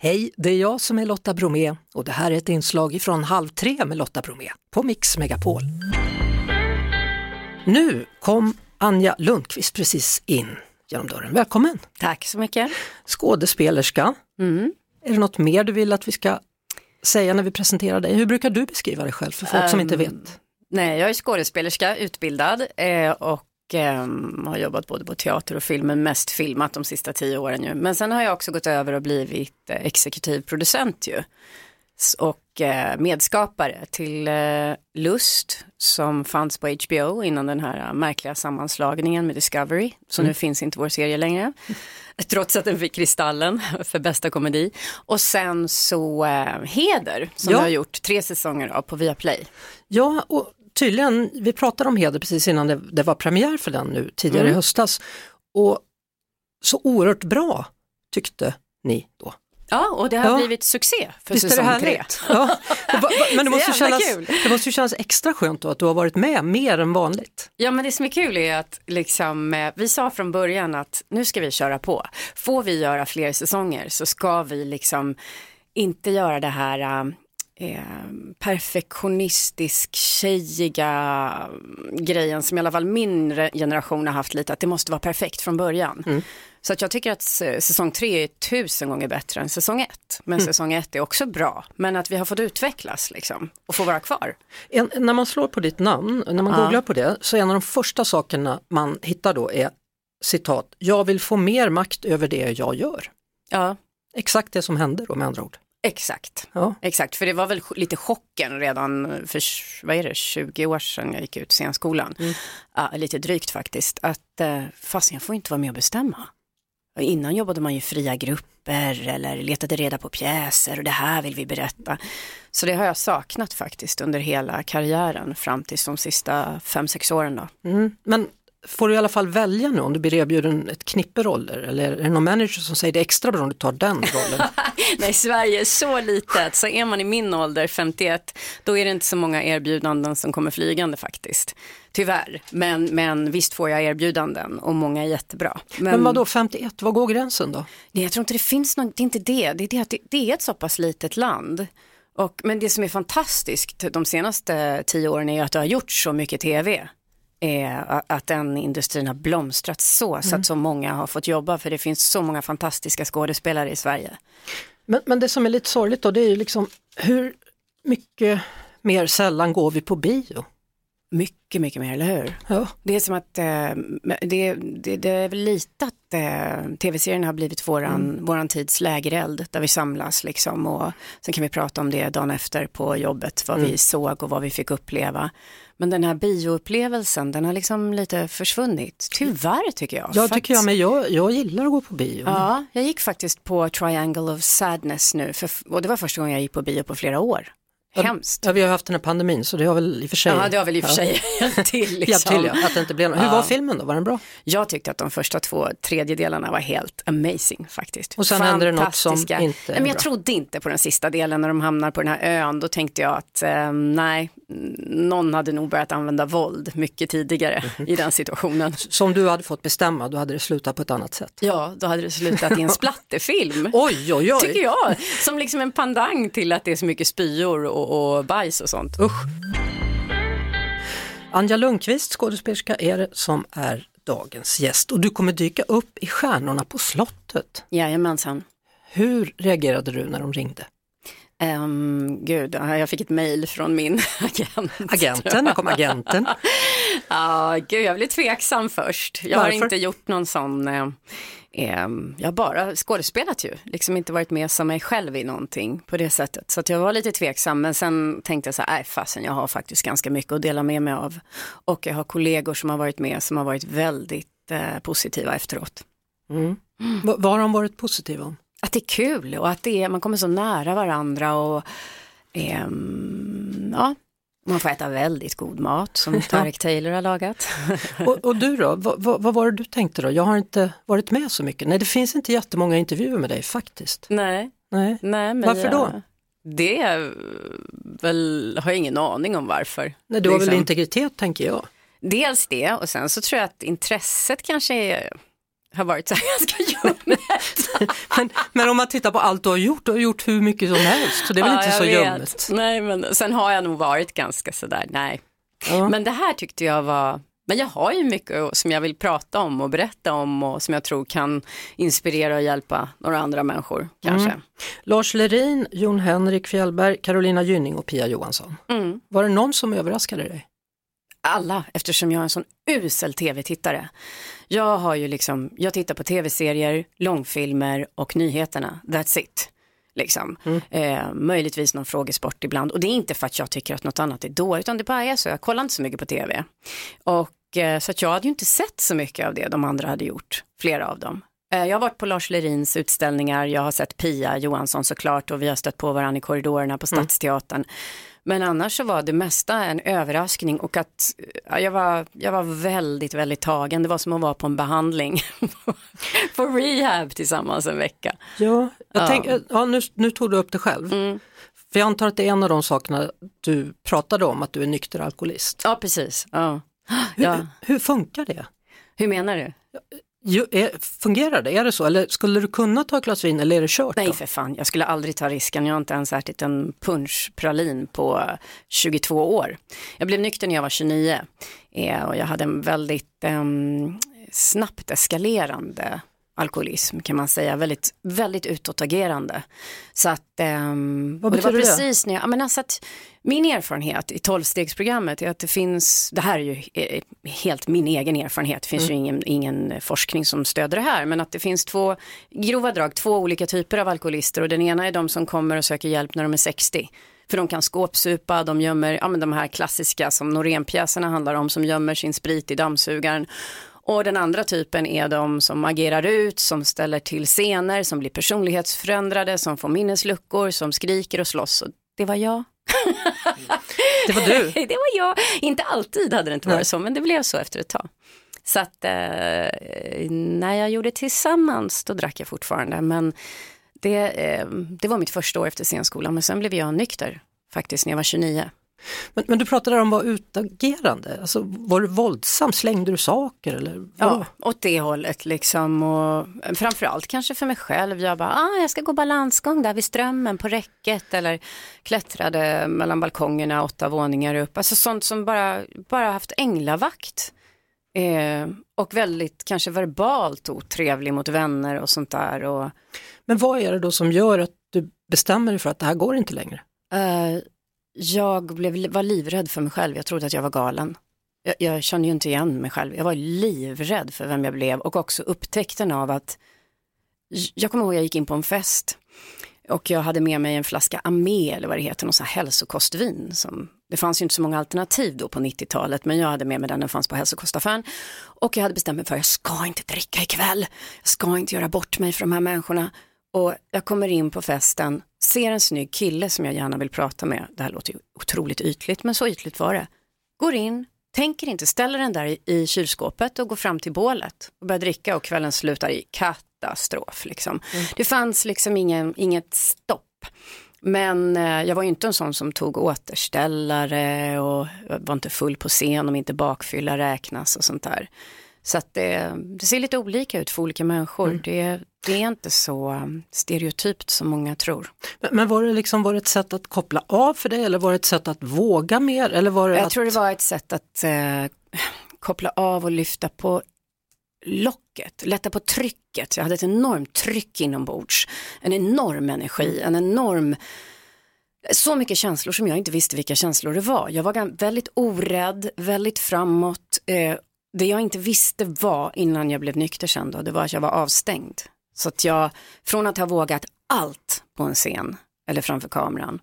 Hej, det är jag som är Lotta Bromé och det här är ett inslag från Halv tre med Lotta Bromé på Mix Megapol. Nu kom Anja Lundqvist precis in genom dörren. Välkommen! Tack så mycket. Skådespelerska. Mm. Är det något mer du vill att vi ska säga när vi presenterar dig? Hur brukar du beskriva dig själv för folk som inte Um, vet? Nej, jag är skådespelerska, utbildad eh, och ehm, har jobbat både på teater och film, men mest filmat de sista tio åren ju. Men sen har jag också gått över och blivit eh, exekutiv producent ju. Och eh, medskapare till eh, Lust som fanns på HBO innan den här eh, märkliga sammanslagningen med Discovery. Så nu finns inte vår serie längre. Trots att den fick Kristallen för bästa komedi. Och sen så eh, Heder som Ja. jag har gjort tre säsonger av på Viaplay. Ja, och tydligen, vi pratade om Heder precis innan det, det var premiär för den nu tidigare Mm. i höstas. Och så oerhört bra tyckte ni då. Ja, och det har Ja. blivit succé för Visst säsong tre. Ja. Men det måste, kännas, kul. det måste ju kännas extra skönt då att du har varit med mer än vanligt. Ja, men det som är kul är att liksom, eh, vi sa från början att nu ska vi köra på. Får vi göra fler säsonger så ska vi liksom inte göra det här eh, perfektionistisk, tjejiga grejen som i alla fall min generation har haft lite, att det måste vara perfekt från början. Så att jag tycker att säsong tre är tusen gånger bättre än säsong ett. Men säsong ett är också bra, men att vi har fått utvecklas liksom och få vara kvar. En, när man slår på ditt namn, när man Ja. googlar på det, så en av de första sakerna man hittar då är citat, jag vill få mer makt över det jag gör. Ja, Exakt det som hände då med andra ord. Exakt. Ja. Exakt, för det var väl lite chocken redan för, vad är det, 20 år sedan jag gick ut scenskolan. Ja, lite drygt faktiskt, att eh, fast jag får inte vara med och bestämma. Och innan jobbade man ju fria grupper eller letade reda på pjäser och det här vill vi berätta. Så det har jag saknat faktiskt under hela karriären fram till de sista fem sex åren då. Mm. Men får du i alla fall välja nu om du blir erbjuden ett knippe roller eller är det någon manager som säger det extra bra om du tar den rollen? Nej, Sverige är så litet, så är man i min ålder, 51, då är det inte så många erbjudanden som kommer flygande faktiskt. Tyvärr, men, men visst får jag erbjudanden och många är jättebra. Men vad då 51, vad går gränsen då? Nej, jag tror inte det finns något, det är inte det, det är, det, att det, det är ett så pass litet land. Och, men det som är fantastiskt de senaste tio åren är att det har gjorts så mycket tv. Eh, att den industrin har blomstrat så, så att så många har fått jobba, för det finns så många fantastiska skådespelare i Sverige. Men, men det som är lite sorgligt då det är ju liksom hur mycket mer sällan går vi på bio? Mycket, mycket mer, eller hur? Ja. Det är som att eh, det, det, det är väl lite att eh, tv-serien har blivit våran, våran tids lägereld där vi samlas liksom och sen kan vi prata om det dagen efter på jobbet, vad vi såg och vad vi fick uppleva. Men den här bioupplevelsen, den har liksom lite försvunnit, tyvärr tycker jag. För tycker jag med, jag, jag gillar att gå på bio. Ja, jag gick faktiskt på Triangle of Sadness nu, för, och det var första gången jag gick på bio på flera år. Hemskt. Ja, vi har haft den här pandemin så det har väl i och för sig Ja, det har väl i och för sig hjälpt till. Liksom. till ja, att det inte blev något. Hur Ja. var filmen då, var den bra? Jag tyckte att de första två tredjedelarna var helt amazing faktiskt. Och sen händer det något som inte är nej, men Jag bra. trodde inte på den sista delen när de hamnar på den här ön. Då tänkte jag att eh, nej, någon hade nog börjat använda våld mycket tidigare Mhm. i den situationen. Så om du hade fått bestämma, då hade det slutat på ett annat sätt. Ja, då hade det slutat i en splatterfilm. Oj, oj, oj. Tycker jag, som liksom en pandang till att det är så mycket spyor och, och bajs och sånt. Usch. Anja Lundqvist, skådespelerska, är det som är dagens gäst och du kommer dyka upp i Stjärnorna på slottet. Jajamensan. Hur reagerade du när de ringde? Um, gud, jag fick ett mejl från min agent. Agenten, när kom agenten? Ja, gud, jag blev tveksam först. Jag Varför? har inte gjort någon sån, eh, jag har bara skådespelat ju, liksom inte varit med som mig själv i någonting på det sättet. Så jag var lite tveksam, men sen tänkte jag så här, nej fasen, jag har faktiskt ganska mycket att dela med mig av. Och jag har kollegor som har varit med som har varit väldigt eh, positiva efteråt. Mm. Va- Vad har de varit positiva om? Att det är kul och att det är, man kommer så nära varandra och ehm, ja, man får äta väldigt god mat som Tarek Taylor har lagat. Och, och du då, vad, vad, vad var det du tänkte då? Jag har inte varit med så mycket. Nej, det finns inte jättemånga intervjuer med dig faktiskt. Nej, Nej. nej men Varför då? jag- Det är väl, har jag ingen aning om varför. Nej, du har väl Liksom. integritet tänker jag. Dels det och sen så tror jag att intresset kanske är har varit så här ganska ljummet. men, men om man tittar på allt du har gjort, du har gjort hur mycket som helst, så det är väl Ja, inte så ljummet. Nej, men sen har jag nog varit ganska sådär, nej. Ja. Men det här tyckte jag var, men jag har ju mycket som jag vill prata om och berätta om och som jag tror kan inspirera och hjälpa några andra människor kanske. Lars Lerin, Jon Henrik Fjällberg, Carolina Gynning och Pia Johansson. Mm. Var det någon som överraskade dig? Alla, eftersom jag är en sån usel tv-tittare. Jag har ju liksom, jag tittar på tv-serier, långfilmer och nyheterna, that's it. Liksom. Eh, möjligtvis någon frågesport ibland och det är inte för att jag tycker att något annat är då utan det bara är så, jag kollar inte så mycket på tv. Och eh, så att jag hade ju inte sett så mycket av det de andra hade gjort, flera av dem. Eh, jag har varit på Lars Lerins utställningar, jag har sett Pia Johansson såklart och vi har stött på varandra i korridorerna på Stadsteatern. Men annars så var det mesta en överraskning och att ja, jag, var, jag var väldigt, väldigt tagen. Det var som att vara på en behandling på rehab tillsammans en vecka. Ja, Ja. Tänk, ja, nu, nu tog du upp det själv. Mm. För jag antar att det är en av de sakerna du pratade om, att du är nykter alkoholist. Ja, precis. Ja. Hur, Ja. hur funkar det? Hur menar du? Jo, är, fungerar det? Är det så? Eller skulle du kunna ta ett glas vin eller är det kört? Nej då? för fan, jag skulle aldrig ta risken. Jag har inte ens ätit en punschpralin på 22 år. Jag blev nykter när jag var 29 eh, och jag hade en väldigt ehm, snabbt eskalerande alkoholism kan man säga, väldigt, väldigt utåtagerande. Så att, ehm, Vad och det var betyder det? precis när jag, ja, men alltså att min erfarenhet i tolvstegsprogrammet är att det finns, det här är ju eh, helt min egen erfarenhet, det finns ju ingen, ingen forskning som stöder det här, men att det finns två, grova drag, två olika typer av alkoholister och den ena är de som kommer och söker hjälp när de är 60. För de kan skåpsupa, de gömmer, ja men de här klassiska som Norénpjäserna handlar om, som gömmer sin sprit i dammsugaren. Och den andra typen är de som agerar ut, som ställer till scener, som blir personlighetsförändrade, som får minnesluckor, som skriker och slåss. Och det var jag. Det var du. det var jag. Inte alltid hade det inte Nej. varit så, men det blev så efter ett tag. Så att eh, när jag gjorde tillsammans, då drack jag fortfarande. Men det, eh, det var mitt första år efter scenskolan, men sen blev jag nykter faktiskt när jag var 29. Men, men du pratade om att vara utagerande, alltså, var du våldsam? Slängde du saker? Eller? Ja, åt det hållet liksom. Och framförallt kanske för mig själv. Jag bara, ah, jag ska gå balansgång där vid strömmen på räcket. Eller klättrade mellan balkongerna åtta våningar upp. Alltså sånt som bara, bara haft änglavakt. Eh, och väldigt kanske verbalt otrevlig mot vänner och sånt där. Och, Men vad är det då som gör att du bestämmer dig för att det här går inte längre? eh, jag blev, var livrädd för mig själv. Jag trodde att jag var galen. Jag, jag kände ju inte igen mig själv. Jag var livrädd för vem jag blev och också upptäckten av att jag kommer ihåg jag gick in på en fest och jag hade med mig en flaska Amé eller vad det heter, någon sån här hälsokostvin. Som, det fanns ju inte så många alternativ då på 90-talet men jag hade med mig den, den fanns på hälsokostaffären. Och jag hade bestämt mig för att jag ska inte dricka ikväll, jag ska inte göra bort mig för de här människorna. Och jag kommer in på festen, ser en snygg kille som jag gärna vill prata med. Det här låter ju otroligt ytligt men så ytligt var det. Går in, tänker inte, ställer den där i, i kylskåpet och går fram till bålet och börjar dricka och kvällen slutar i katastrof. Liksom. Det fanns liksom ingen, inget stopp. Men eh, jag var ju inte en sån som tog återställare och var inte full på scen om inte bakfylla räknas och sånt där. Så att det, det ser lite olika ut för olika människor. Det, det är inte så stereotypt som många tror. Men, men var, det liksom, var det ett sätt att koppla av för dig eller var det ett sätt att våga mer? Eller var det Jag att... tror det var ett sätt att eh, koppla av och lyfta på locket, lätta på trycket. Jag hade ett enormt tryck inombords, en enorm energi, en enorm så mycket känslor som jag inte visste vilka känslor det var. Jag var väldigt orädd, väldigt framåt. Eh, det jag inte visste var innan jag blev nykter sen då, det var att jag var avstängd. Så att jag, från att ha vågat allt på en scen eller framför kameran,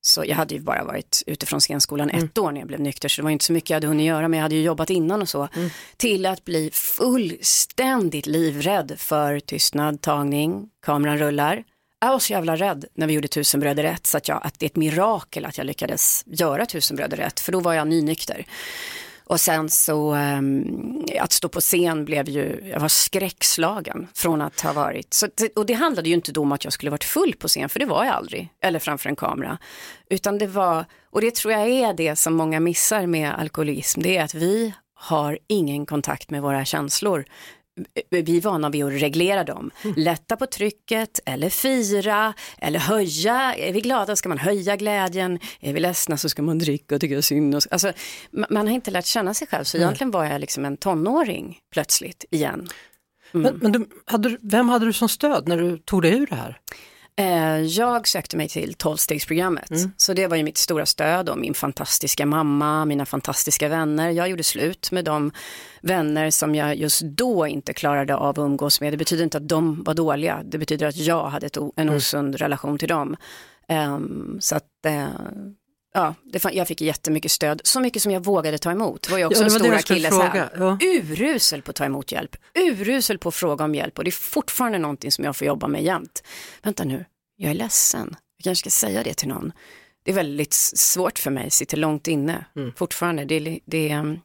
så jag hade ju bara varit utifrån scenskolan ett år när jag blev nykter, så det var inte så mycket jag hade hunnit göra, men jag hade ju jobbat innan och så, till att bli fullständigt livrädd för tystnad, tagning, kameran rullar. Jag var så jävla rädd när vi gjorde Tusen bröder rätt, så att, jag, att det är ett mirakel att jag lyckades göra Tusen bröder rätt, för då var jag nynykter. Och sen så um, att stå på scen blev ju, jag var skräckslagen från att ha varit, så, och det handlade ju inte då om att jag skulle varit full på scen, för det var jag aldrig, eller framför en kamera. Utan det var, och det tror jag är det som många missar med alkoholism, det är att vi har ingen kontakt med våra känslor vi är vana vid att reglera dem. Mm. Lätta på trycket eller fira eller höja. Är vi glada ska man höja glädjen. Är vi ledsna så ska man dricka och tycka synd. Och, alltså, ma- man har inte lärt känna sig själv så egentligen var jag liksom en tonåring plötsligt igen. Men, men du, hade, vem hade du som stöd när du tog dig ur det här? Eh, Jag sökte mig till tolvstegsprogrammet, så det var ju mitt stora stöd och min fantastiska mamma, mina fantastiska vänner. Jag gjorde slut med de vänner som jag just då inte klarade av att umgås med. Det betyder inte att de var dåliga, det betyder att jag hade ett, en osund relation till dem. Ehm, så att, eh, ja, det, fan- jag fick jättemycket stöd, så mycket som jag vågade ta emot. Det var ju också Ja, en stor akilleshäl. fråga, ja. Urusel på att ta emot hjälp, urusel på att fråga om hjälp och det är fortfarande någonting som jag får jobba med jämt. Vänta nu, jag är ledsen, jag kanske ska säga det till någon. Det är väldigt svårt för mig, sitter långt inne fortfarande. Det, det, ehm,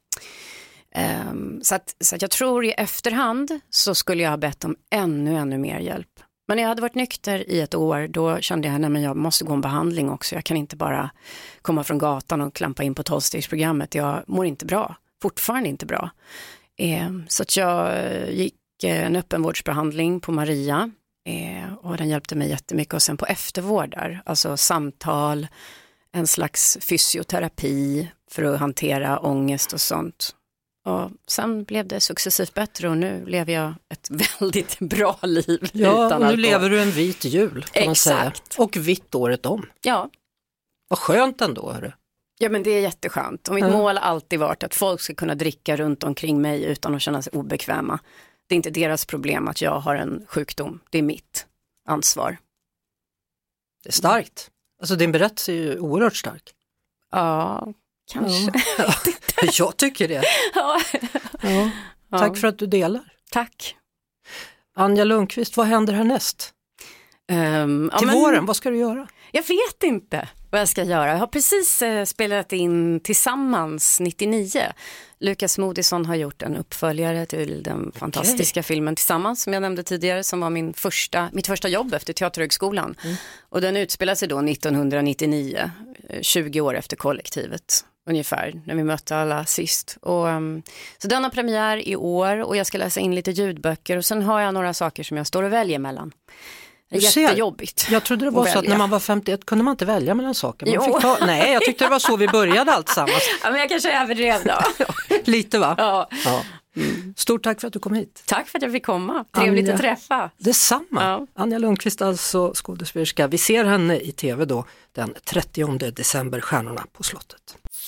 ehm, så, att, så att jag tror i efterhand så skulle jag ha bett om ännu, ännu mer hjälp. Men när jag hade varit nykter i ett år, då kände jag att jag måste gå en behandling också. Jag kan inte bara komma från gatan och klampa in på tolvstegsprogrammet. Jag mår inte bra, fortfarande inte bra. Eh, så att jag eh, gick eh, en öppenvårdsbehandling på Maria eh, och den hjälpte mig jättemycket. Och sen på eftervård där, alltså samtal, en slags fysioterapi för att hantera ångest och sånt. Och sen blev det successivt bättre och nu lever jag ett väldigt bra liv Ja, utan och nu lever du en vit jul kan man säga. Och vitt året om. Ja, Vad skönt ändå. Hörru. Ja men det är jätteskönt och mitt Ja. mål har alltid varit att folk ska kunna dricka runt omkring mig utan att känna sig obekväma. Det är inte deras problem att jag har en sjukdom, det är mitt ansvar. Det är starkt. Alltså din berättelse är ju oerhört stark. Ja, kanske. Ja. Jag tycker det. Ja. Ja. Tack för att du delar. Tack. Anja Lundqvist, vad händer härnäst? Ja, Till men våren, vad ska du göra? Jag vet inte vad jag ska göra. Jag har precis eh, spelat in Tillsammans 99. Lukas Moodysson har gjort en uppföljare till den fantastiska filmen Tillsammans som jag nämnde tidigare som var min första, mitt första jobb efter Teaterhögskolan. Och den utspelar sig då 1999, eh, 20 år efter kollektivet ungefär, när vi mötte alla sist. Och, ehm, så den har premiär i år och jag ska läsa in lite ljudböcker och sen har jag några saker som jag står och väljer mellan. Jättejobbigt. Jag trodde det var så att när man var 51 kunde man inte välja mellan saker. Man ta... Nej, jag tyckte det var så vi började alltsammans. Ja, men jag kanske överdrev då. Lite va? ja. Ja. Stort tack för att du kom hit. Tack för att jag fick komma. Trevligt Anja. att träffa. Detsamma. Ja. Anja Lundqvist alltså skådespelerska. Vi ser henne i tv då den 30 december, Stjärnorna på slottet.